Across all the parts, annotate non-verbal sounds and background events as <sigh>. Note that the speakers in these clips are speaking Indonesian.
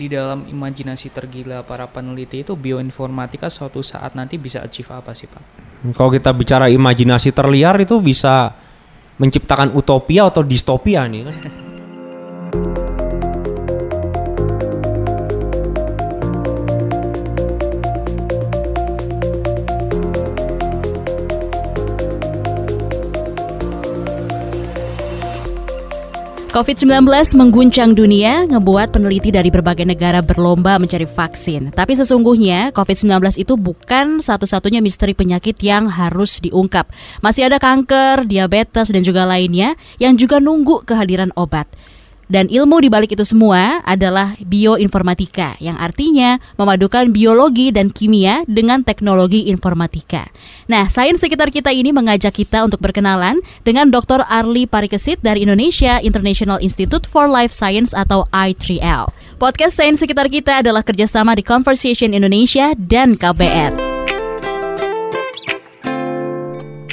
di dalam imajinasi tergila para peneliti itu bioinformatika suatu saat nanti bisa achieve apa sih Pak? Kalau kita bicara imajinasi terliar itu bisa menciptakan utopia atau distopia nih kan. <laughs> COVID-19 mengguncang dunia, ngebuat peneliti dari berbagai negara berlomba mencari vaksin. Tapi sesungguhnya COVID-19 itu bukan satu-satunya misteri penyakit yang harus diungkap. Masih ada kanker, diabetes, dan juga lainnya yang juga nunggu kehadiran obat. Dan ilmu di balik itu semua adalah bioinformatika, yang artinya memadukan biologi dan kimia dengan teknologi informatika. Nah, sains sekitar kita ini mengajak kita untuk berkenalan dengan Dr. Arli Parikesit dari Indonesia International Institute for Life Science atau I3L. Podcast Sains Sekitar Kita adalah kerjasama di Conversation Indonesia dan KBR.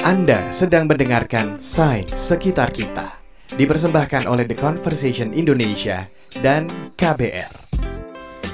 Anda sedang mendengarkan Sains Sekitar Kita dipersembahkan oleh The Conversation Indonesia dan KBR.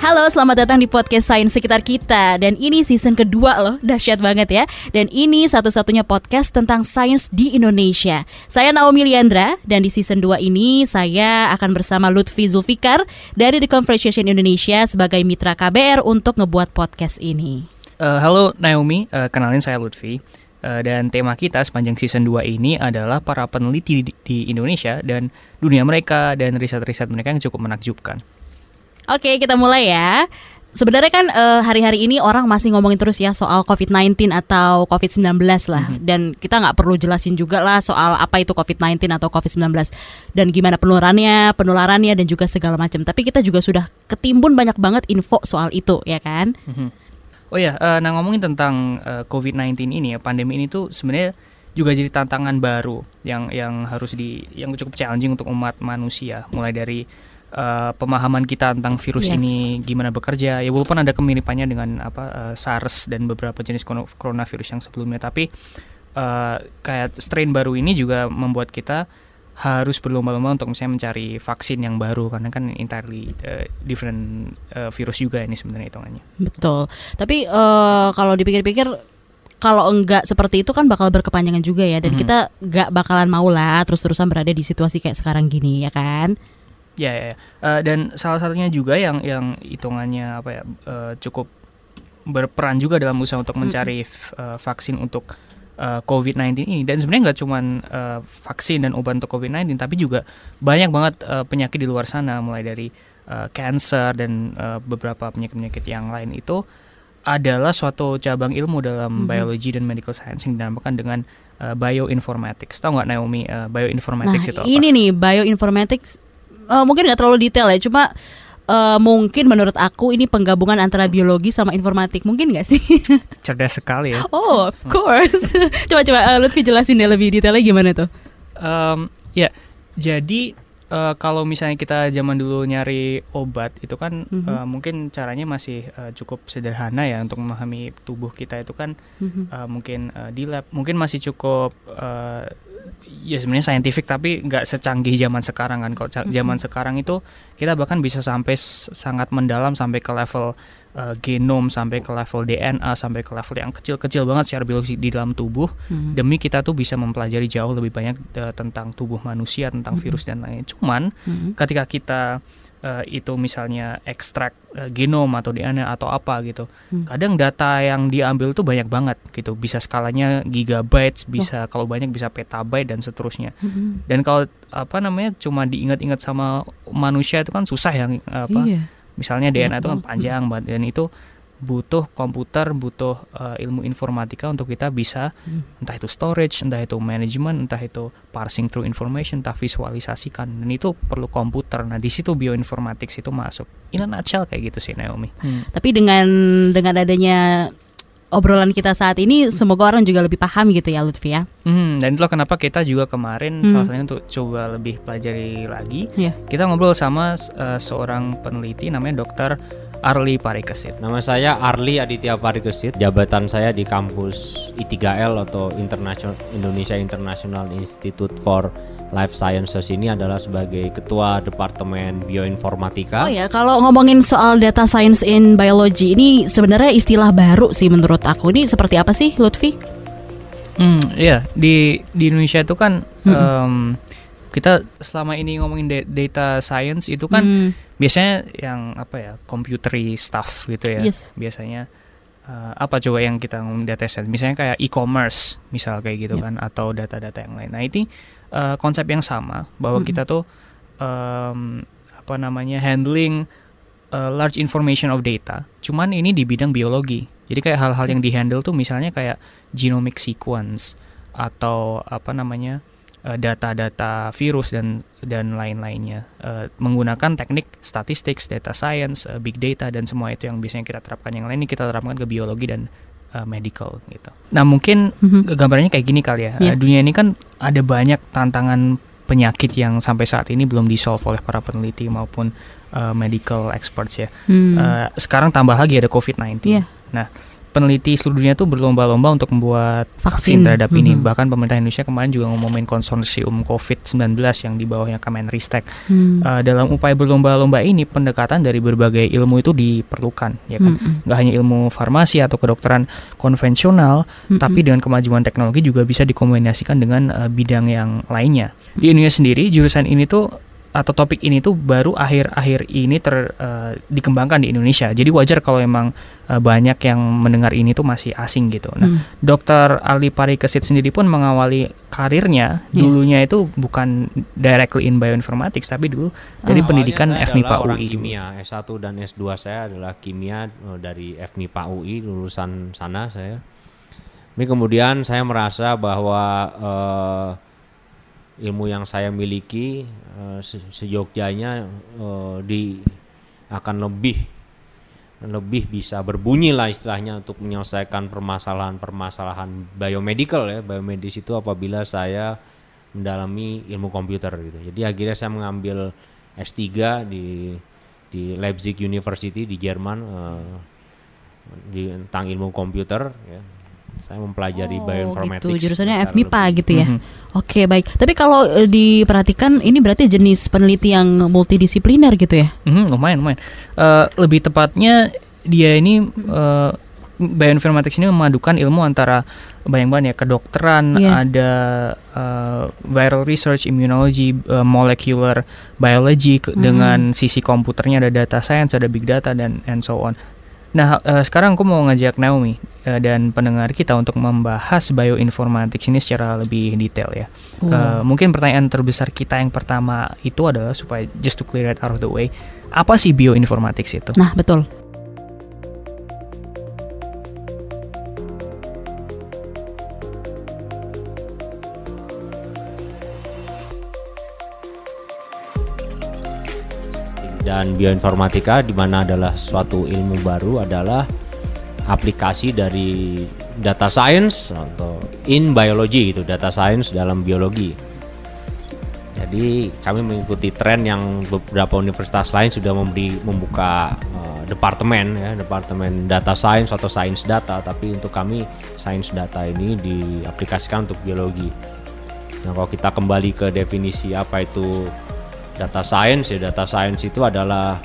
Halo, selamat datang di podcast Sains Sekitar Kita. Dan ini season kedua loh, dahsyat banget ya. Dan ini satu-satunya podcast tentang sains di Indonesia. Saya Naomi Liandra Dan di season 2 ini saya akan bersama Lutfi Zulfikar Dari The Conversation Indonesia sebagai mitra KBR untuk ngebuat podcast ini. Uh, halo Naomi, uh, kenalin saya Lutfi. Uh, dan tema kita sepanjang season 2 ini adalah para peneliti di, Indonesia dan dunia mereka dan riset-riset mereka yang cukup menakjubkan. Oke, kita mulai ya. Sebenarnya kan eh, hari-hari ini orang masih ngomongin terus ya soal COVID-19 atau COVID-19 lah Mhm. dan kita nggak perlu jelasin juga lah soal apa itu COVID-19 atau COVID-19 dan gimana penularannya, penularannya dan juga segala macam. Tapi kita juga sudah ketimbun banyak banget info soal itu ya kan? Mhm. Oh ya, eh, nah ngomongin tentang eh, COVID-19 ini ya, pandemi ini tuh sebenarnya juga jadi tantangan baru yang yang harus di yang cukup challenging untuk umat manusia, mulai dari eh, pemahaman kita tentang virus Yes. ini gimana bekerja. Ya walaupun ada kemiripannya dengan apa eh, SARS dan beberapa jenis corona- coronavirus yang sebelumnya, tapi eh, kayak strain baru ini juga membuat kita harus berlomba-lomba untuk misalnya mencari vaksin yang baru karena kan entirely eh, different eh, virus juga ini sebenarnya hitungannya. Betul. Tapi eh, kalau dipikir-pikir kalau enggak seperti itu kan bakal berkepanjangan juga ya dan Mhm. kita nggak bakalan mau lah terus-terusan berada di situasi kayak sekarang gini ya kan? Ya, ya, ya. Eh, dan salah satunya juga yang yang hitungannya apa ya eh, cukup berperan juga dalam usaha untuk mencari eh, vaksin untuk eh, COVID-19 ini. Dan sebenarnya nggak cuma eh, vaksin dan obat untuk COVID-19, tapi juga banyak banget eh, penyakit di luar sana, mulai dari eh, cancer dan eh, beberapa penyakit-penyakit yang lain itu adalah suatu cabang ilmu dalam Mhm. biologi dan medical science yang dinamakan dengan eh, bioinformatics. Tahu nggak Naomi eh, bioinformatics itu nah, apa? ini nih bioinformatics eh, mungkin nggak terlalu detail ya, cuma eh, mungkin menurut aku ini penggabungan antara biologi sama informatik. Mungkin nggak sih? <laughs> Cerdas sekali ya. oh, of course. <laughs> coba coba eh, Lutfi jelasin deh lebih detailnya gimana tuh? Em, ya, jadi eh, kalau misalnya kita zaman dulu nyari obat itu kan Mhm. eh, mungkin caranya masih eh, cukup sederhana ya untuk memahami tubuh kita itu kan Mhm. eh, mungkin eh, di lab mungkin masih cukup eh, ya sebenarnya saintifik tapi nggak secanggih zaman sekarang kan kalau ca- Mhm. zaman sekarang itu kita bahkan bisa sampai sangat mendalam sampai ke level eh, genom sampai ke level DNA sampai ke level yang kecil-kecil banget secara biologi di dalam tubuh Mhm. demi kita tuh bisa mempelajari jauh lebih banyak eh, tentang tubuh manusia, tentang Mhm. virus dan lainnya. Cuman Mhm. ketika kita eh, itu misalnya ekstrak eh, genom atau DNA atau apa gitu, Hmm. kadang data yang diambil tuh banyak banget gitu. Bisa skalanya gigabytes, bisa kalau banyak bisa petabyte dan seterusnya. Mhm. Dan kalau apa namanya cuma diingat-ingat sama manusia itu kan susah yang apa Iya. misalnya DNA itu kan panjang banget dan itu butuh komputer, butuh eh, ilmu informatika untuk kita bisa Hmm. entah itu storage, entah itu manajemen, entah itu parsing through information, entah visualisasikan dan itu perlu komputer. Nah, di situ bioinformatics itu masuk. In a nutshell kayak gitu sih Naomi. Tapi dengan dengan adanya obrolan kita saat ini semoga orang juga lebih paham gitu ya Lutfi ya. Hmm, dan itulah kenapa kita juga kemarin Hmm. salah satunya untuk coba lebih pelajari lagi. Iya. Kita ngobrol sama eh, seorang peneliti namanya Dr. Arli Parikesit. Nama saya Arli Aditya Parikesit. Jabatan saya di kampus I3L atau International Indonesia International Institute for Life Sciences ini adalah sebagai ketua Departemen Bioinformatika. Oh ya, kalau ngomongin soal data science in biology ini sebenarnya istilah baru sih menurut aku. Ini seperti apa sih, Lutfi? Hmm, iya di di Indonesia itu kan em, kita selama ini ngomongin da- data science itu kan Hmm. biasanya yang apa ya computery stuff gitu ya. Yes. Biasanya eh, apa coba yang kita ngomongin data science? Misalnya kayak e-commerce, misal kayak gitu Yep. kan, atau data-data yang lain. Nah ini eh, konsep yang sama bahwa Mm-mm. kita tuh em, apa namanya handling uh, large information of data. Cuman ini di bidang biologi. Jadi kayak hal-hal yang dihandle tuh misalnya kayak genomic sequence atau apa namanya uh, data-data virus dan dan lain-lainnya Uh, menggunakan teknik statistics, data science, uh, big data dan semua itu yang biasanya kita terapkan yang lain ini kita terapkan ke biologi dan uh, medical gitu. Nah mungkin Mhm. gambarnya kayak gini kali ya. Iya. Uh, dunia ini kan ada banyak tantangan penyakit yang sampai saat ini belum disolve oleh para peneliti maupun uh, medical experts ya. Hmm. Uh, sekarang tambah lagi ada COVID-19. Iya. Nah, peneliti seluruh dunia tuh berlomba-lomba untuk membuat Vaksin. vaksin, terhadap ini. Mhm. Bahkan pemerintah Indonesia kemarin juga ngomongin konsorsium COVID-19 yang di bawahnya Kemenristek. Hmm. Uh, dalam upaya berlomba-lomba ini pendekatan dari berbagai ilmu itu diperlukan, ya kan? Mm-mm. Nggak hanya ilmu farmasi atau kedokteran konvensional, Mm-mm. tapi dengan kemajuan teknologi juga bisa dikombinasikan dengan uh, bidang yang lainnya. Di Indonesia sendiri jurusan ini tuh atau topik ini tuh baru akhir-akhir ini ter uh, dikembangkan di Indonesia. Jadi wajar kalau emang uh, banyak yang mendengar ini tuh masih asing gitu. Nah, Hmm. Dr. Ali Parikesit sendiri pun mengawali karirnya Iya. dulunya itu bukan directly in bioinformatics tapi dulu dari Oh. pendidikan FMIPA UI. kimia S1 dan S2 saya adalah kimia eh, dari FMIPA UI lulusan sana saya. Ini kemudian saya merasa bahwa eh, ilmu yang saya miliki eh, se- seyogjanya eh, di akan lebih lebih bisa berbunyi lah istilahnya untuk menyelesaikan permasalahan-permasalahan biomedical ya. Biomedis itu apabila saya mendalami ilmu komputer gitu. Jadi akhirnya saya mengambil S3 di di Leipzig University di Jerman eh, di tentang ilmu komputer ya saya mempelajari Oh, bioinformatics gitu. Jurusannya FMIPA lebih- gitu ya. Mhm. Oke, baik. Tapi kalau eh, diperhatikan ini berarti jenis peneliti yang multidisipliner gitu ya? Mhm, lumayan lumayan. Eh, lebih tepatnya dia ini eh, bioinformatics ini memadukan ilmu antara banyak-banyak ya kedokteran, Iya. ada eh, viral research, immunology, eh, molecular biology ke- Hmm. dengan sisi komputernya ada data science, ada big data dan and so on. Nah, eh, sekarang aku mau ngajak Naomi eh, dan pendengar kita untuk membahas bioinformatics ini secara lebih detail ya. Oh. Eh, mungkin pertanyaan terbesar kita yang pertama itu adalah supaya just to clear it out of the way, apa sih bioinformatics itu? Nah, betul. Dan bioinformatika di mana adalah suatu ilmu baru adalah aplikasi dari data science atau in biology gitu data science dalam biologi. Jadi kami mengikuti tren yang beberapa universitas lain sudah memberi membuka eh, departemen ya departemen data science atau science data tapi untuk kami science data ini diaplikasikan untuk biologi. Nah kalau kita kembali ke definisi apa itu data science ya data science itu adalah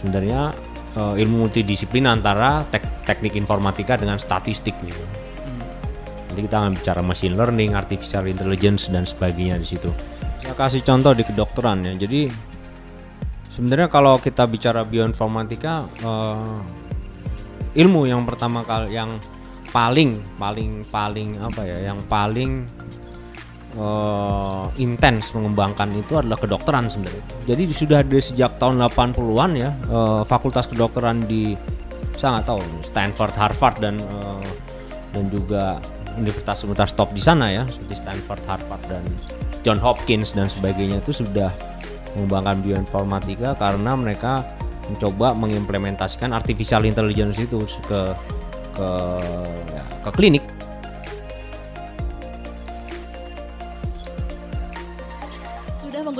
sebenarnya eh, ilmu multidisiplin antara tek- teknik informatika dengan statistik gitu. Jadi kita akan bicara machine learning, artificial intelligence dan sebagainya di situ. Saya kasih contoh di kedokteran ya. Jadi sebenarnya kalau kita bicara bioinformatika eh, ilmu yang pertama kali yang paling paling paling apa ya, yang paling eh, intens mengembangkan itu adalah kedokteran sebenarnya. Jadi sudah ada sejak tahun 80-an ya eh, fakultas kedokteran di saya nggak tahu Stanford, Harvard dan eh, dan juga universitas-universitas top di sana ya seperti Stanford, Harvard dan John Hopkins dan sebagainya itu sudah mengembangkan bioinformatika karena mereka mencoba mengimplementasikan artificial intelligence itu ke ke ya, ke klinik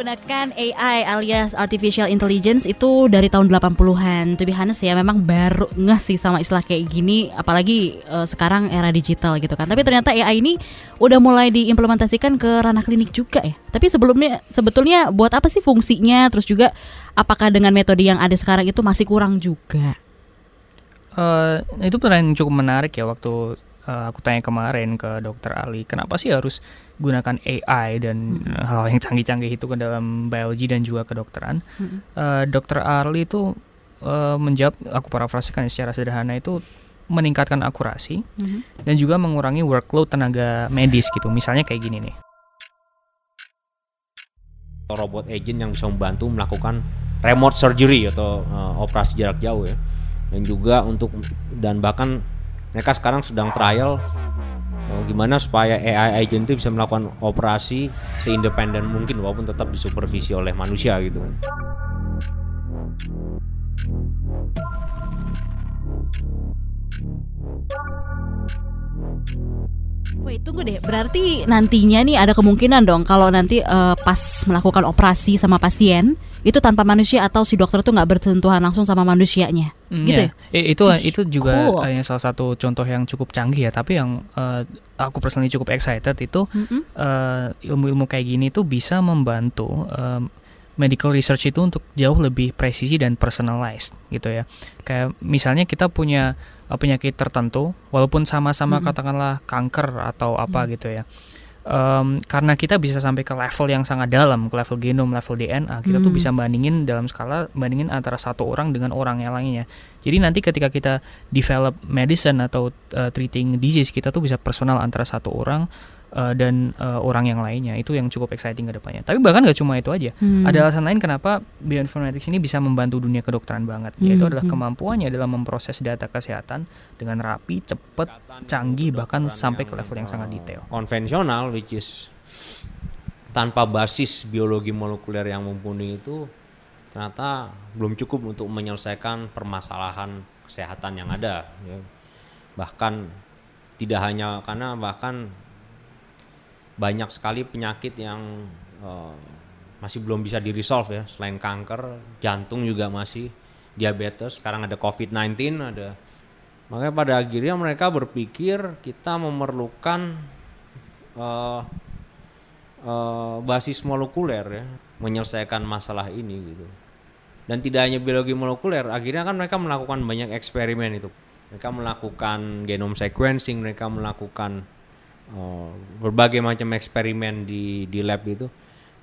menggunakan AI alias artificial intelligence itu dari tahun 80-an. To be honest ya memang baru ngeh sih sama istilah kayak gini apalagi uh, sekarang era digital gitu kan. Tapi ternyata AI ini udah mulai diimplementasikan ke ranah klinik juga ya. Tapi sebelumnya sebetulnya buat apa sih fungsinya? Terus juga apakah dengan metode yang ada sekarang itu masih kurang juga? Uh, itu pertanyaan cukup menarik ya waktu uh, aku tanya kemarin ke dokter Ali, kenapa sih harus gunakan AI dan hmm. hal yang canggih-canggih itu ke dalam biologi dan juga kedokteran? Hmm. Uh, dokter Ali itu uh, menjawab, aku parafrasekan secara sederhana itu meningkatkan akurasi hmm. dan juga mengurangi workload tenaga medis gitu. Misalnya kayak gini nih. Robot agent yang bisa membantu melakukan remote surgery atau uh, operasi jarak jauh ya dan juga untuk dan bahkan mereka sekarang sedang trial uh, gimana supaya AI agent itu bisa melakukan operasi seindependen mungkin walaupun tetap disupervisi oleh manusia gitu Wait, tunggu deh. Berarti nantinya nih ada kemungkinan dong kalau nanti uh, pas melakukan operasi sama pasien itu tanpa manusia atau si dokter itu nggak bersentuhan langsung sama manusianya, mm, gitu ya? ya? Itu itu juga cool. uh, salah satu contoh yang cukup canggih ya. Tapi yang uh, aku personally cukup excited itu mm -hmm. uh, ilmu-ilmu kayak gini tuh bisa membantu. Uh, medical research itu untuk jauh lebih presisi dan personalized gitu ya. Kayak misalnya kita punya penyakit tertentu, walaupun sama-sama hmm. katakanlah kanker atau apa hmm. gitu ya. Um, karena kita bisa sampai ke level yang sangat dalam, ke level genom, level DNA, kita hmm. tuh bisa bandingin dalam skala bandingin antara satu orang dengan orang yang lainnya. Jadi nanti ketika kita develop medicine atau uh, treating disease, kita tuh bisa personal antara satu orang uh, dan uh, orang yang lainnya itu yang cukup exciting ke depannya. Tapi bahkan gak cuma itu aja. Hmm. Ada alasan lain kenapa bioinformatics ini bisa membantu dunia kedokteran banget. Hmm. Yaitu adalah hmm. kemampuannya dalam memproses data kesehatan dengan rapi, cepat, canggih bahkan sampai ke level yang sangat detail. Konvensional which is tanpa basis biologi molekuler yang mumpuni itu ternyata belum cukup untuk menyelesaikan permasalahan kesehatan yang ada ya. bahkan tidak hanya karena bahkan banyak sekali penyakit yang uh, masih belum bisa di resolve ya. Selain kanker jantung juga masih diabetes sekarang ada covid-19 ada. Makanya pada akhirnya mereka berpikir kita memerlukan uh, uh, basis molekuler ya menyelesaikan masalah ini gitu. Dan tidak hanya biologi molekuler akhirnya kan mereka melakukan banyak eksperimen itu. Mereka melakukan genome sequencing mereka melakukan oh, berbagai macam eksperimen di di lab itu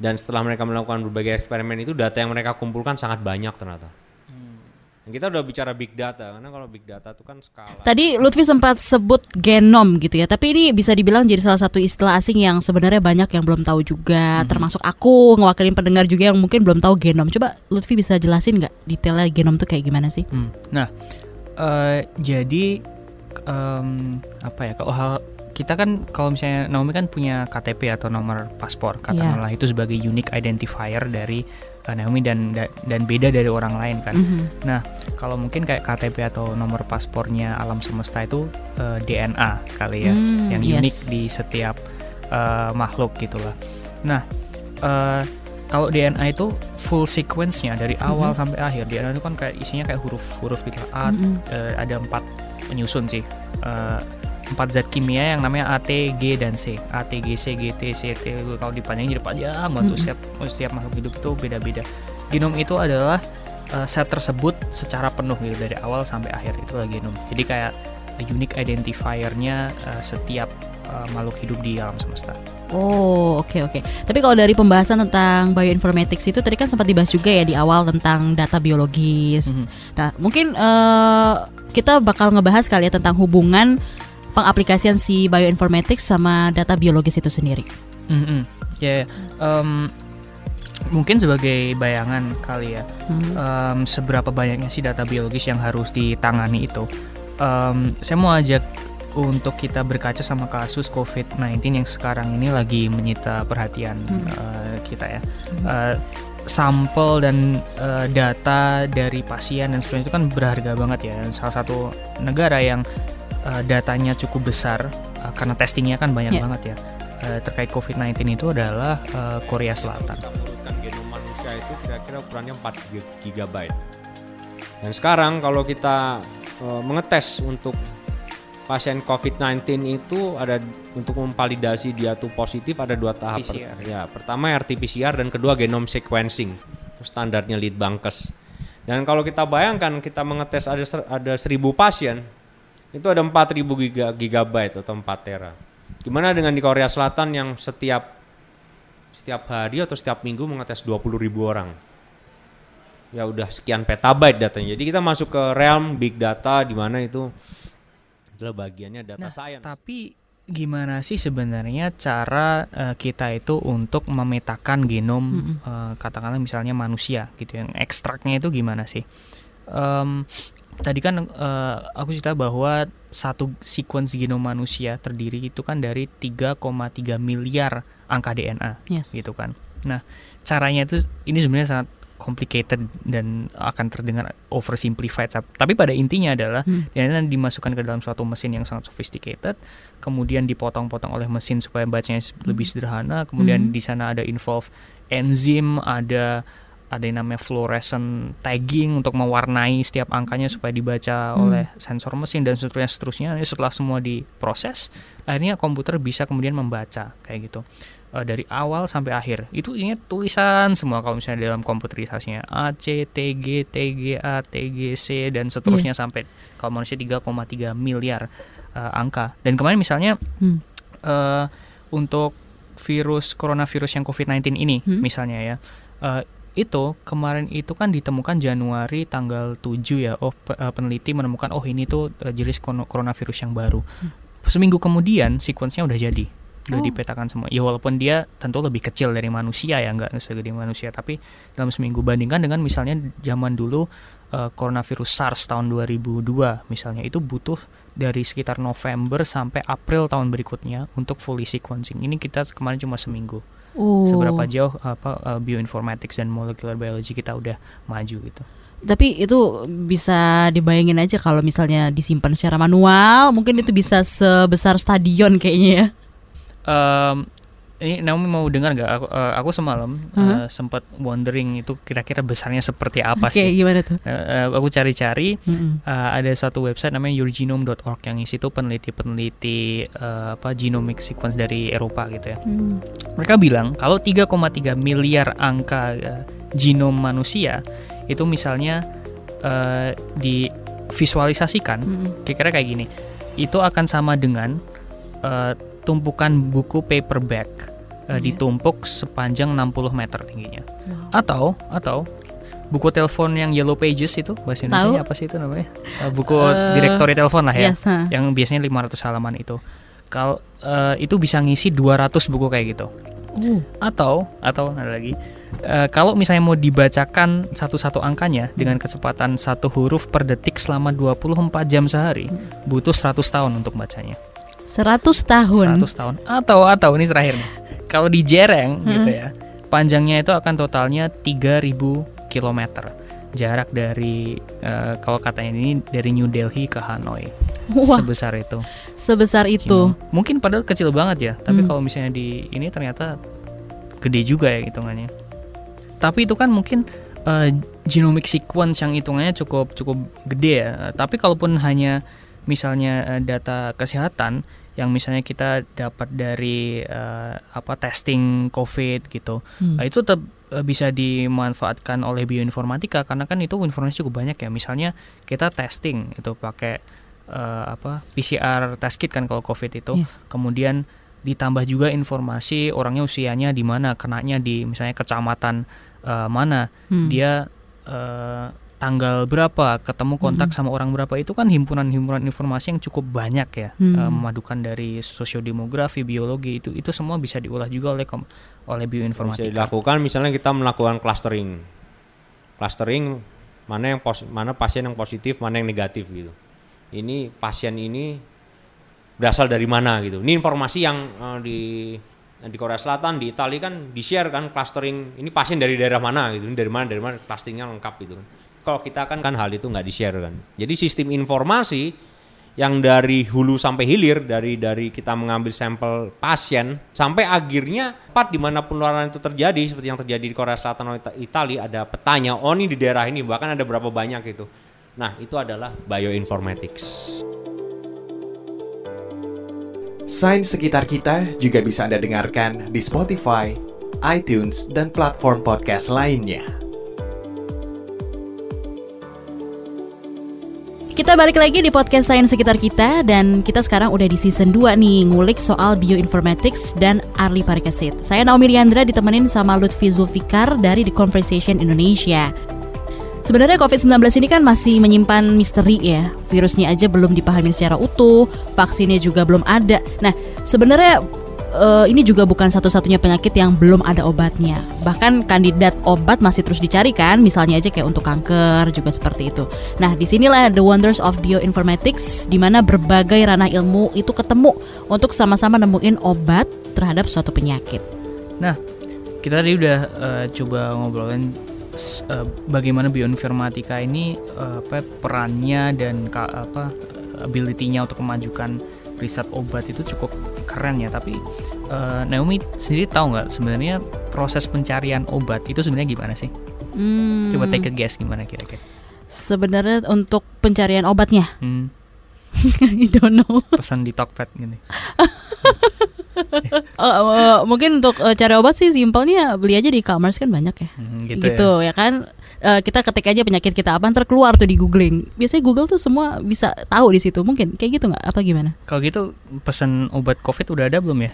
dan setelah mereka melakukan berbagai eksperimen itu data yang mereka kumpulkan sangat banyak ternyata. Hmm. Kita udah bicara big data karena kalau big data itu kan skala. Tadi Lutfi sempat sebut genom gitu ya, tapi ini bisa dibilang jadi salah satu istilah asing yang sebenarnya banyak yang belum tahu juga, hmm. termasuk aku ngewakilin pendengar juga yang mungkin belum tahu genom. Coba Lutfi bisa jelasin nggak detailnya genom tuh kayak gimana sih? Hmm. Nah, uh, jadi um, apa ya kalau hal kita kan kalau misalnya Naomi kan punya KTP atau nomor paspor katakanlah yeah. itu sebagai unique identifier dari uh, Naomi dan dan beda dari orang lain kan. Mm -hmm. Nah kalau mungkin kayak KTP atau nomor paspornya alam semesta itu uh, eh, DNA kali ya mm, yang yes. unik di setiap uh, makhluk gitulah. Nah uh, kalau DNA itu full sequence-nya dari awal mm -hmm. sampai akhir DNA itu kan kayak isinya kayak huruf-huruf gitu A mm -hmm. uh, ada empat penyusun sih. Uh, empat zat kimia yang namanya A, T, G dan C. A, T, G, C, G, T, C, T. Kalau dipanjangin jadi panjang banget setiap setiap makhluk hidup itu beda-beda. Genom itu adalah uh, set tersebut secara penuh gitu dari awal sampai akhir itu itulah genom. Jadi kayak unique identifiernya uh, setiap uh, makhluk hidup di alam semesta. Oh, oke okay, oke. Okay. Tapi kalau dari pembahasan tentang bioinformatics itu tadi kan sempat dibahas juga ya di awal tentang data biologis. Mm -hmm. Nah, mungkin uh, kita bakal ngebahas kali ya tentang hubungan pengaplikasian si bioinformatics sama data biologis itu sendiri. Mm -hmm. Ya, yeah, um, mungkin sebagai bayangan kali ya, hmm. um, seberapa banyaknya sih data biologis yang harus ditangani itu. Um, saya mau ajak untuk kita berkaca sama kasus COVID-19 yang sekarang ini lagi menyita perhatian hmm. uh, kita ya. Hmm. Uh, sampel dan uh, data dari pasien dan sebagainya itu kan berharga banget ya. Salah satu negara yang uh, datanya cukup besar uh, karena testingnya kan banyak yeah. banget ya uh, terkait COVID-19 itu adalah uh, Korea Selatan. itu kira-kira ukurannya 4 GB. Dan sekarang kalau kita uh, mengetes untuk pasien COVID-19 itu ada untuk memvalidasi dia tuh positif ada dua tahap. PCR. Ya, pertama RT-PCR dan kedua genome sequencing. Itu standarnya lead bankes. Dan kalau kita bayangkan kita mengetes ada ser- ada 1000 pasien, itu ada 4000 giga, gigabyte atau 4 tera. Gimana dengan di Korea Selatan yang setiap setiap hari atau setiap minggu mengetes 20.000 orang? Ya udah sekian petabyte datanya. Jadi kita masuk ke realm big data di mana itu adalah bagiannya data Nah, science. tapi gimana sih sebenarnya cara eh, kita itu untuk memetakan genom eh, katakanlah misalnya manusia gitu yang ekstraknya itu gimana sih? Em, tadi kan eh, aku cerita bahwa satu sequence genom manusia terdiri itu kan dari 3,3 miliar angka DNA Yes. gitu kan. Nah, caranya itu ini sebenarnya sangat complicated dan akan terdengar oversimplified. Tapi pada intinya adalah Hmm. DNA dimasukkan ke dalam suatu mesin yang sangat sophisticated, kemudian dipotong-potong oleh mesin supaya bacanya lebih sederhana, kemudian Hmm. di sana ada involve enzim, ada ada yang namanya fluorescent tagging untuk mewarnai setiap angkanya supaya dibaca Hmm. oleh sensor mesin dan seterusnya seterusnya. Ini Setelah semua diproses, akhirnya komputer bisa kemudian membaca kayak gitu Eh, dari awal sampai akhir. Itu ini tulisan semua kalau misalnya dalam komputerisasinya A, C, T, G, T, G, A, T, G, C dan seterusnya sampai kalau manusia 3,3 miliar eh, angka. Dan kemarin misalnya Hmm. eh, untuk virus coronavirus yang COVID-19 ini Hmm. misalnya ya. Itu kemarin itu kan ditemukan Januari tanggal 7 ya. Oh eh, peneliti menemukan oh ini tuh eh, jenis coronavirus yang baru. Seminggu kemudian sequence-nya udah jadi. Udah Oh. dipetakan semua. Ya walaupun dia tentu lebih kecil dari manusia ya, nggak segede manusia, tapi dalam seminggu bandingkan dengan misalnya zaman dulu eh, coronavirus SARS tahun 2002 misalnya itu butuh dari sekitar November sampai April tahun berikutnya untuk fully sequencing. Ini kita kemarin cuma seminggu. Oh. Seberapa jauh apa eh, bioinformatics dan molecular biology kita udah maju gitu. Tapi itu bisa dibayangin aja kalau misalnya disimpan secara manual, mungkin itu bisa sebesar stadion kayaknya ya. Em, ini Naomi mau dengar nggak? Aku, eh, aku semalam Hah? eh, sempat wondering itu kira-kira besarnya seperti apa Oke, sih? gimana tuh? Eh, aku cari-cari Mm-mm. Uh, ada suatu website namanya yourgenome.org yang isi itu peneliti-peneliti uh, apa genomic sequence dari Eropa gitu ya. Hmm. Mereka bilang kalau 3,3 miliar angka uh, genom manusia itu misalnya uh, divisualisasikan kira-kira kayak gini. Itu akan sama dengan uh, tumpukan buku paperback uh, Iya. ditumpuk sepanjang 60 meter tingginya. Wow. Atau atau buku telepon yang Yellow Pages itu bahasa. Indonesia apa sih itu namanya? Uh, buku Eh, direktori telepon lah ya. Yes. Yang biasanya 500 halaman itu. Kalau uh, itu bisa ngisi 200 buku kayak gitu. Oh. Atau atau ada lagi. uh, kalau misalnya mau dibacakan satu-satu angkanya dengan kecepatan satu huruf per detik selama 24 jam sehari, butuh 100 tahun untuk bacanya. 100 tahun. 100 tahun. Atau atau ini terakhir nih. Kalau dijereng gitu ya. Panjangnya itu akan totalnya 3000 km. Jarak dari eh, kalau katanya ini dari New Delhi ke Hanoi. Wah, Sebesar itu. sebesar itu. Mungkin padahal kecil banget ya, tapi Hmm. kalau misalnya di ini ternyata gede juga ya hitungannya. Tapi itu kan mungkin eh, genomic sequence yang hitungannya cukup cukup gede ya. Tapi kalaupun hanya misalnya eh, data kesehatan yang misalnya kita dapat dari eh, apa testing COVID gitu, Hmm. Nah, itu tetap eh, bisa dimanfaatkan oleh bioinformatika karena kan itu informasi cukup banyak ya. Misalnya kita testing itu pakai eh, apa PCR test kit kan kalau COVID itu. Iya. Kemudian ditambah juga informasi orangnya usianya di mana, kenanya di misalnya kecamatan eh, mana, Hmm. dia eh, tanggal berapa, ketemu kontak sama orang berapa itu kan himpunan-himpunan informasi yang cukup banyak ya, Hmm. eh, memadukan dari sosiodemografi, biologi itu itu semua bisa diolah juga oleh kom- oleh bisa bioinformatika. dilakukan misalnya kita melakukan clustering. Clustering mana yang pos- mana pasien yang positif mana yang negatif gitu. Ini pasien ini berasal dari mana gitu. Ini informasi yang eh, di di Korea Selatan di Italia kan di share kan clustering ini pasien dari daerah mana gitu. Ini dari mana dari mana clusteringnya lengkap gitu kan kalau kita kan kan hal itu nggak di share kan. Jadi sistem informasi yang dari hulu sampai hilir dari dari kita mengambil sampel pasien sampai akhirnya part di mana penularan itu terjadi seperti yang terjadi di Korea Selatan atau Italia ada petanya oh ini di daerah ini bahkan ada berapa banyak itu. Nah itu adalah bioinformatics. Sains sekitar kita juga bisa Anda dengarkan di Spotify, iTunes, dan platform podcast lainnya. Kita balik lagi di podcast Sains Sekitar Kita dan kita sekarang udah di season 2 nih ngulik soal bioinformatics dan Arli Parikesit. Saya Naomi Riandra ditemenin sama Lutfi Zulfikar dari The Conversation Indonesia. Sebenarnya COVID-19 ini kan masih menyimpan misteri ya. Virusnya aja belum dipahami secara utuh, vaksinnya juga belum ada. Nah, sebenarnya uh, ini juga bukan satu-satunya penyakit yang belum ada obatnya. Bahkan kandidat obat masih terus dicari kan, misalnya aja kayak untuk kanker juga seperti itu. Nah, di sinilah the wonders of bioinformatics, di mana berbagai ranah ilmu itu ketemu untuk sama-sama nemuin obat terhadap suatu penyakit. Nah, kita tadi udah uh, coba ngobrolin uh, bagaimana bioinformatika ini uh, apa perannya dan apa ability-nya untuk memajukan riset obat itu cukup keren ya tapi uh, Naomi sendiri tahu nggak sebenarnya proses pencarian obat itu sebenarnya gimana sih? Hmm. Coba take a guess gimana kira-kira? Sebenarnya untuk pencarian obatnya? Hmm. <laughs> I don't know. Pesan di Tokped gini. uh, <laughs> uh, mungkin untuk uh, cari obat sih simpelnya beli aja di e-commerce kan banyak ya. Hmm, gitu, gitu ya. ya kan. Uh, kita ketik aja penyakit kita apa ntar keluar tuh di googling. Biasanya Google tuh semua bisa tahu di situ. Mungkin kayak gitu nggak? Apa gimana? Kalau gitu pesan obat COVID udah ada belum ya?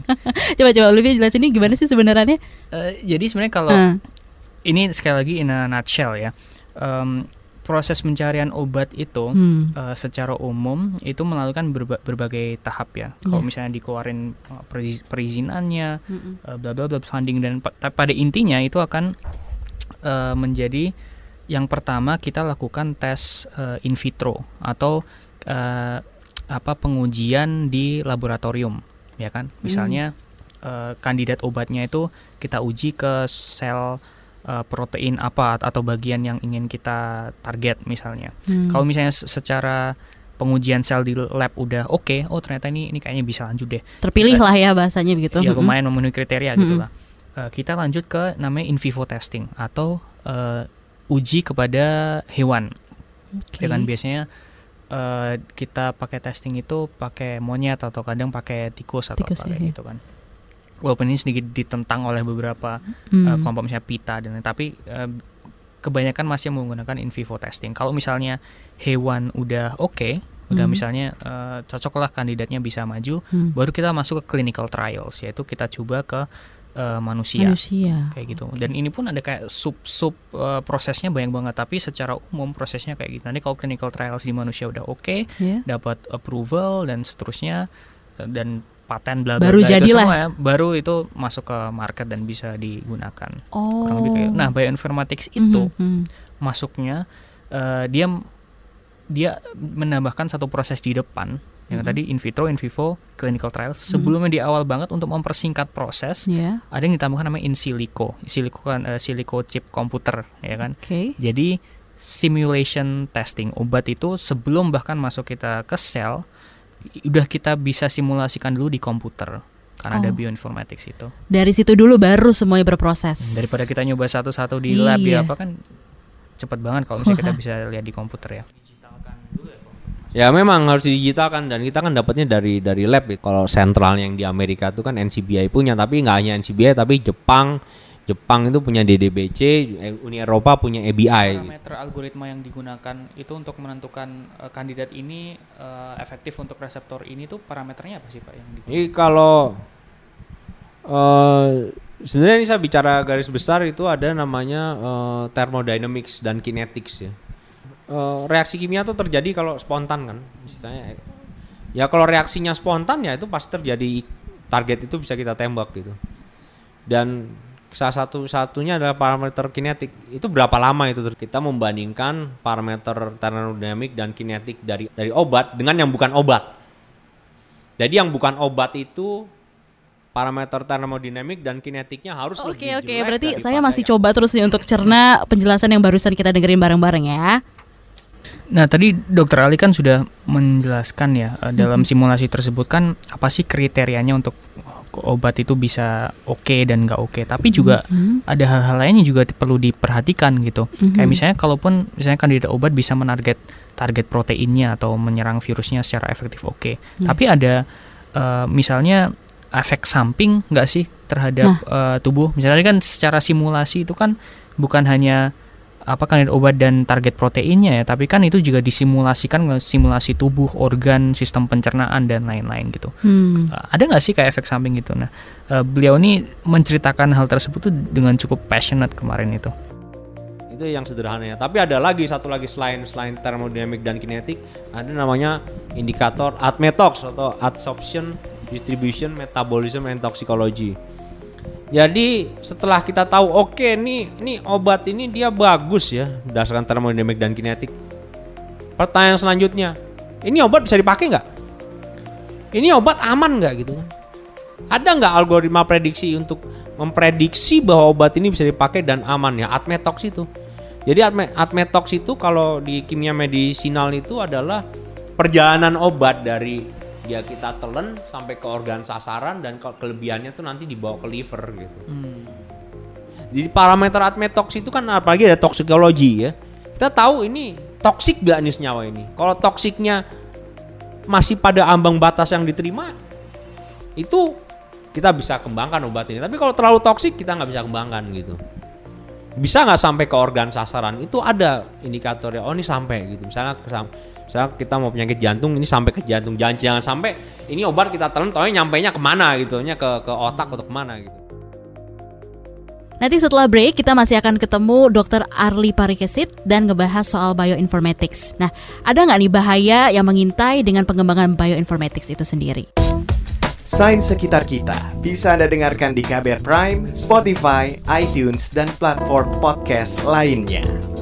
<laughs> coba coba lebih jelasin ini gimana sih sebenarnya? Uh, jadi sebenarnya kalau uh. ini sekali lagi in a nutshell ya. Um, proses pencarian obat itu hmm. uh, secara umum itu melakukan berba berbagai tahap ya. Kalau yeah. misalnya dikeluarin uh, perizinannya, uh, bla bla bla funding dan pada intinya itu akan uh, menjadi yang pertama kita lakukan tes uh, in vitro atau uh, apa pengujian di laboratorium ya kan. Misalnya hmm. uh, kandidat obatnya itu kita uji ke sel uh, protein apa atau bagian yang ingin kita target misalnya. Hmm. Kalau misalnya secara pengujian sel di lab udah oke, okay, oh ternyata ini ini kayaknya bisa lanjut deh. Terpilih lah ya bahasanya begitu. Ya lumayan memenuhi kriteria hmm. gitu lah. Uh, kita lanjut ke namanya in vivo testing atau uh, uji kepada hewan. Okay. Dengan biasanya uh, kita pakai testing itu pakai monyet atau kadang pakai tikus atau tikus, apa ya. gitu kan walaupun ini sedikit ditentang oleh beberapa hmm. uh, kelompok misalnya PITA dan tapi uh, kebanyakan masih menggunakan in vivo testing. Kalau misalnya hewan udah oke, okay, udah hmm. misalnya uh, cocok lah kandidatnya bisa maju, hmm. baru kita masuk ke clinical trials yaitu kita coba ke uh, manusia. manusia kayak gitu. Okay. Dan ini pun ada kayak sub sub uh, prosesnya banyak banget tapi secara umum prosesnya kayak gitu. Nanti kalau clinical trials di manusia udah oke, okay, yeah. dapat approval dan seterusnya dan paten bla bla baru jadilah semua ya, baru itu masuk ke market dan bisa digunakan oh. kurang lebih kayak nah bioinformatics mhm, itu mm -hmm. masuknya uh, dia dia menambahkan satu proses di depan yang mm -hmm. tadi in vitro in vivo clinical trials mhm. sebelumnya mm -hmm. di awal banget untuk mempersingkat proses yeah. ada yang ditambahkan namanya in silico in silico kan uh, silico chip komputer ya kan okay. jadi simulation testing obat itu sebelum bahkan masuk kita ke sel udah kita bisa simulasikan dulu di komputer karena oh. ada bioinformatics itu. Dari situ dulu baru semuanya berproses. Hmm, daripada kita nyoba satu-satu di lab ya apa kan cepet banget kalau misalnya kita bisa lihat di komputer ya. Ya memang harus digitalkan dan kita kan dapatnya dari dari lab. Kalau sentral yang di Amerika itu kan NCBI punya, tapi nggak hanya NCBI tapi Jepang, Jepang itu punya DDBC, eh, Uni Eropa punya EBI. Parameter gitu. algoritma yang digunakan itu untuk menentukan uh, kandidat ini uh, efektif untuk reseptor ini tuh parameternya apa sih Pak yang digunakan? Ini kalau uh, sebenarnya ini saya bicara garis besar itu ada namanya uh, thermodynamics dan kinetics ya. Uh, reaksi kimia itu terjadi kalau spontan kan, istilahnya. Ya kalau reaksinya spontan ya itu pasti terjadi target itu bisa kita tembak gitu. Dan salah satu satunya adalah parameter kinetik. Itu berapa lama itu kita membandingkan parameter termodinamik dan kinetik dari dari obat dengan yang bukan obat. Jadi yang bukan obat itu parameter termodinamik dan kinetiknya harus Oke okay, oke, okay. berarti saya masih coba terus nih untuk cerna penjelasan yang barusan kita dengerin bareng-bareng ya. Nah, tadi Dokter Ali kan sudah menjelaskan ya uh, dalam simulasi tersebut kan apa sih kriterianya untuk obat itu bisa oke dan nggak oke. Tapi juga Mhm. ada hal-hal lain yang juga perlu diperhatikan gitu. Mhm. Kayak misalnya kalaupun misalnya kandidat obat bisa menarget target proteinnya atau menyerang virusnya secara efektif oke. Hmm. Tapi ada eh, misalnya efek samping nggak sih terhadap eh, tubuh? Misalnya kan secara simulasi itu kan bukan hanya apa kandidat obat dan target proteinnya ya, tapi kan itu juga disimulasikan simulasi tubuh, organ, sistem pencernaan dan lain-lain gitu. Hmm. Uh, ada nggak sih kayak efek samping gitu? Nah, uh, beliau ini menceritakan hal tersebut tuh dengan cukup passionate kemarin itu. Itu yang sederhananya. Tapi ada lagi satu lagi selain selain termodinamik dan kinetik, ada namanya indikator ADMETOX atau Adsorption, Distribution, Metabolism and Toxicology. Jadi setelah kita tahu oke nih ini obat ini dia bagus ya berdasarkan termodinamik dan kinetik. Pertanyaan selanjutnya, ini obat bisa dipakai nggak? Ini obat aman nggak gitu kan? Ada nggak algoritma prediksi untuk memprediksi bahwa obat ini bisa dipakai dan aman ya? Admetox itu. Jadi admetox itu kalau di kimia medisinal itu adalah perjalanan obat dari dia kita telan sampai ke organ sasaran dan ke- kelebihannya tuh nanti dibawa ke liver gitu. Jadi parameter admetox itu kan apalagi ada toksikologi ya. Kita tahu ini toksik gak nih senyawa ini. Kalau toksiknya masih pada ambang batas yang diterima, itu kita bisa kembangkan obat ini. Tapi kalau terlalu toksik kita nggak bisa kembangkan gitu. Bisa nggak sampai ke organ sasaran? Itu ada indikatornya. Oh ini sampai gitu. Misalnya misalnya kita mau penyakit jantung ini sampai ke jantung. Jangan jangan sampai ini obat kita telan, taunya nyampainya ke mana gitu, nya ke ke otak atau ke mana gitu. Nanti setelah break kita masih akan ketemu Dr. Arli Parikesit dan ngebahas soal bioinformatics. Nah, ada nggak nih bahaya yang mengintai dengan pengembangan bioinformatics itu sendiri? Sains sekitar kita bisa Anda dengarkan di KBR Prime, Spotify, iTunes, dan platform podcast lainnya.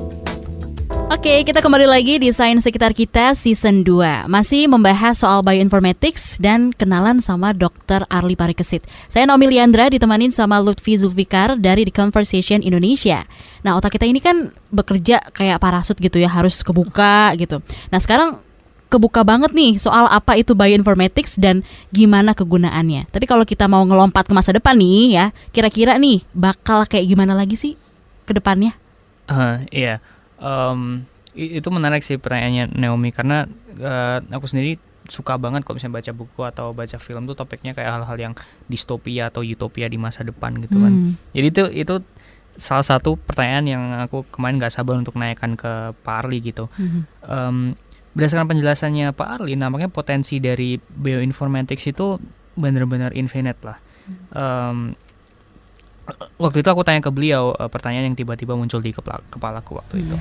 Oke, kita kembali lagi di Sains Sekitar Kita Season 2 Masih membahas soal bioinformatics dan kenalan sama Dr. Arli Parikesit. Saya Naomi Liandra ditemanin sama Lutfi Zulfikar dari The Conversation Indonesia. Nah otak kita ini kan bekerja kayak parasut gitu ya, harus kebuka gitu. Nah sekarang kebuka banget nih soal apa itu bioinformatics dan gimana kegunaannya. Tapi kalau kita mau ngelompat ke masa depan nih ya Kira-kira nih bakal kayak gimana lagi sih ke depannya? Eh, iya, i- itu menarik sih pertanyaannya Naomi karena eh, aku sendiri suka banget kalau misalnya baca buku atau baca film tuh topiknya kayak hal-hal yang distopia atau utopia di masa depan gitu kan. Hmm. Jadi itu itu salah satu pertanyaan yang aku kemarin nggak sabar untuk naikkan ke Pak Arli gitu. Mhm. Em, berdasarkan penjelasannya Pak Arli, nampaknya potensi dari bioinformatics itu benar-benar infinite lah. Em, waktu itu aku tanya ke beliau eh, pertanyaan yang tiba-tiba muncul di kepala kepalaku waktu itu.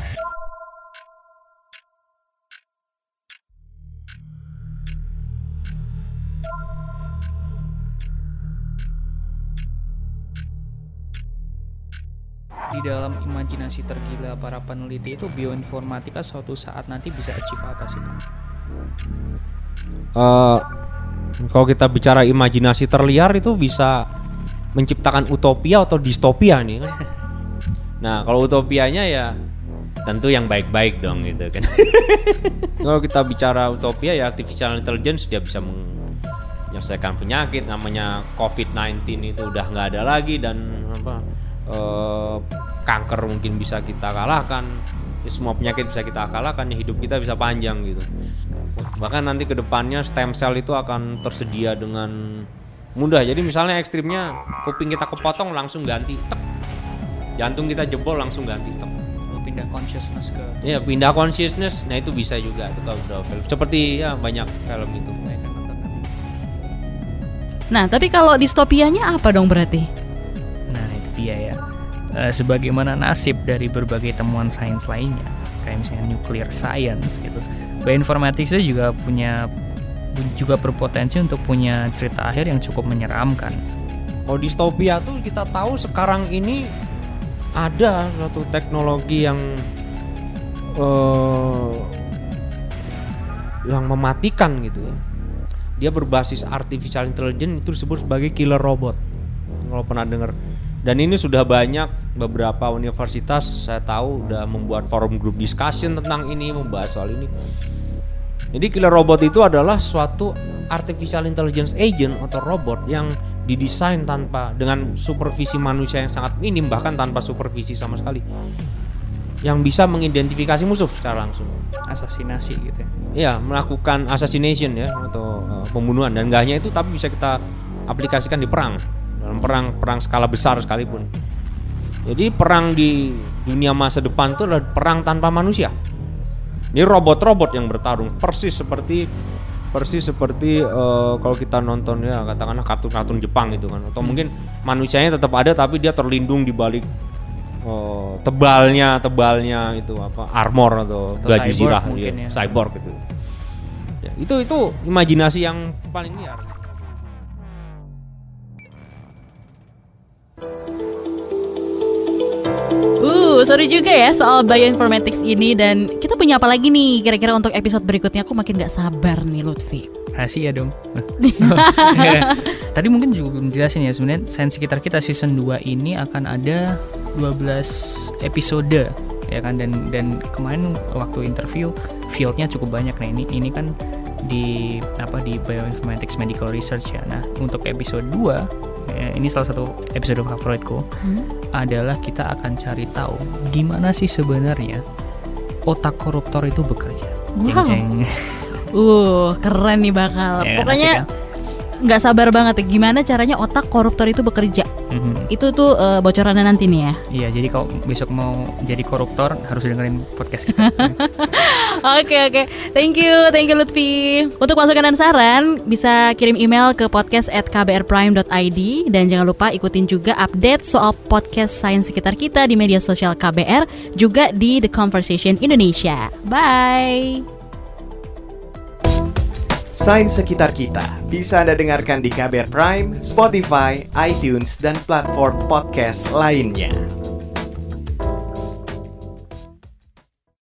Di dalam imajinasi tergila para peneliti itu bioinformatika suatu saat nanti bisa achieve apa sih Pak? Eh, kalau kita bicara imajinasi terliar itu bisa menciptakan utopia atau distopia nih kan. Nah, kalau utopianya ya tentu yang baik-baik dong gitu kan. <laughs> kalau kita bicara utopia ya artificial intelligence dia bisa menyelesaikan penyakit namanya COVID-19 itu udah nggak ada lagi dan apa eh, kanker mungkin bisa kita kalahkan. Ya, semua penyakit bisa kita kalahkan ya hidup kita bisa panjang gitu bahkan nanti ke depannya stem cell itu akan tersedia dengan mudah jadi misalnya ekstrimnya kuping kita kepotong langsung ganti tek jantung kita jebol langsung ganti tek Kalau pindah consciousness ke ya pindah consciousness nah itu bisa juga itu kalau udah film seperti ya banyak film itu Nah, tapi kalau distopianya apa dong berarti? Nah itu dia ya. Eh, sebagaimana nasib dari berbagai temuan sains lainnya, kayak misalnya nuclear science gitu. Bioinformatics itu juga punya juga berpotensi untuk punya cerita akhir yang cukup menyeramkan. kalau distopia tuh kita tahu sekarang ini ada suatu teknologi yang eh yang mematikan gitu ya. Dia berbasis artificial intelligence itu disebut sebagai killer robot. Kalau pernah dengar Dan ini sudah banyak beberapa universitas saya tahu udah membuat forum group discussion tentang ini, membahas soal ini. Jadi killer robot itu adalah suatu artificial intelligence agent atau robot yang didesain tanpa dengan supervisi manusia yang sangat minim bahkan tanpa supervisi sama sekali. Yang bisa mengidentifikasi musuh secara langsung. Asasinasi gitu ya. Iya, melakukan assassination ya atau uh, pembunuhan dan gak hanya itu tapi bisa kita aplikasikan di perang dalam perang perang skala besar sekalipun. Jadi perang di dunia masa depan itu adalah perang tanpa manusia. Ini robot-robot yang bertarung persis seperti persis seperti uh, kalau kita nonton ya katakanlah kartun-kartun Jepang gitu kan atau mungkin manusianya tetap ada tapi dia terlindung di balik uh, tebalnya tebalnya itu apa armor atau, Atau baju zirah iya, ya. cyborg gitu. Ya, itu itu imajinasi yang paling liar. Uh, seru juga ya soal bioinformatics ini dan kita punya apa lagi nih kira-kira untuk episode berikutnya aku makin gak sabar nih Lutfi. Rahasia dong. Ya. <laughs> Tadi mungkin juga belum jelasin ya sebenarnya sains sekitar kita season 2 ini akan ada 12 episode ya kan dan dan kemarin waktu interview fieldnya cukup banyak nah ini ini kan di apa di bioinformatics medical research ya. Nah, untuk episode 2 ya, ini salah satu episode favoritku adalah kita akan cari tahu gimana sih sebenarnya otak koruptor itu bekerja. Jeng, Wow. jeng. Uh, keren nih bakal. Ya kan, Pokoknya asik nggak sabar banget ya gimana caranya otak koruptor itu bekerja. Mhm. Itu tuh eh, bocorannya nanti nih ya. Iya, jadi kalau besok mau jadi koruptor harus dengerin podcast kita. <laughs> Oke oke, thank you, thank you Lutfi. Untuk masukan dan saran bisa kirim email ke podcast at kbrprime.id dan jangan lupa ikutin juga update soal podcast sains sekitar kita di media sosial KBR juga di The Conversation Indonesia. Bye. Sains sekitar kita bisa Anda dengarkan di KBR Prime, Spotify, iTunes, dan platform podcast lainnya.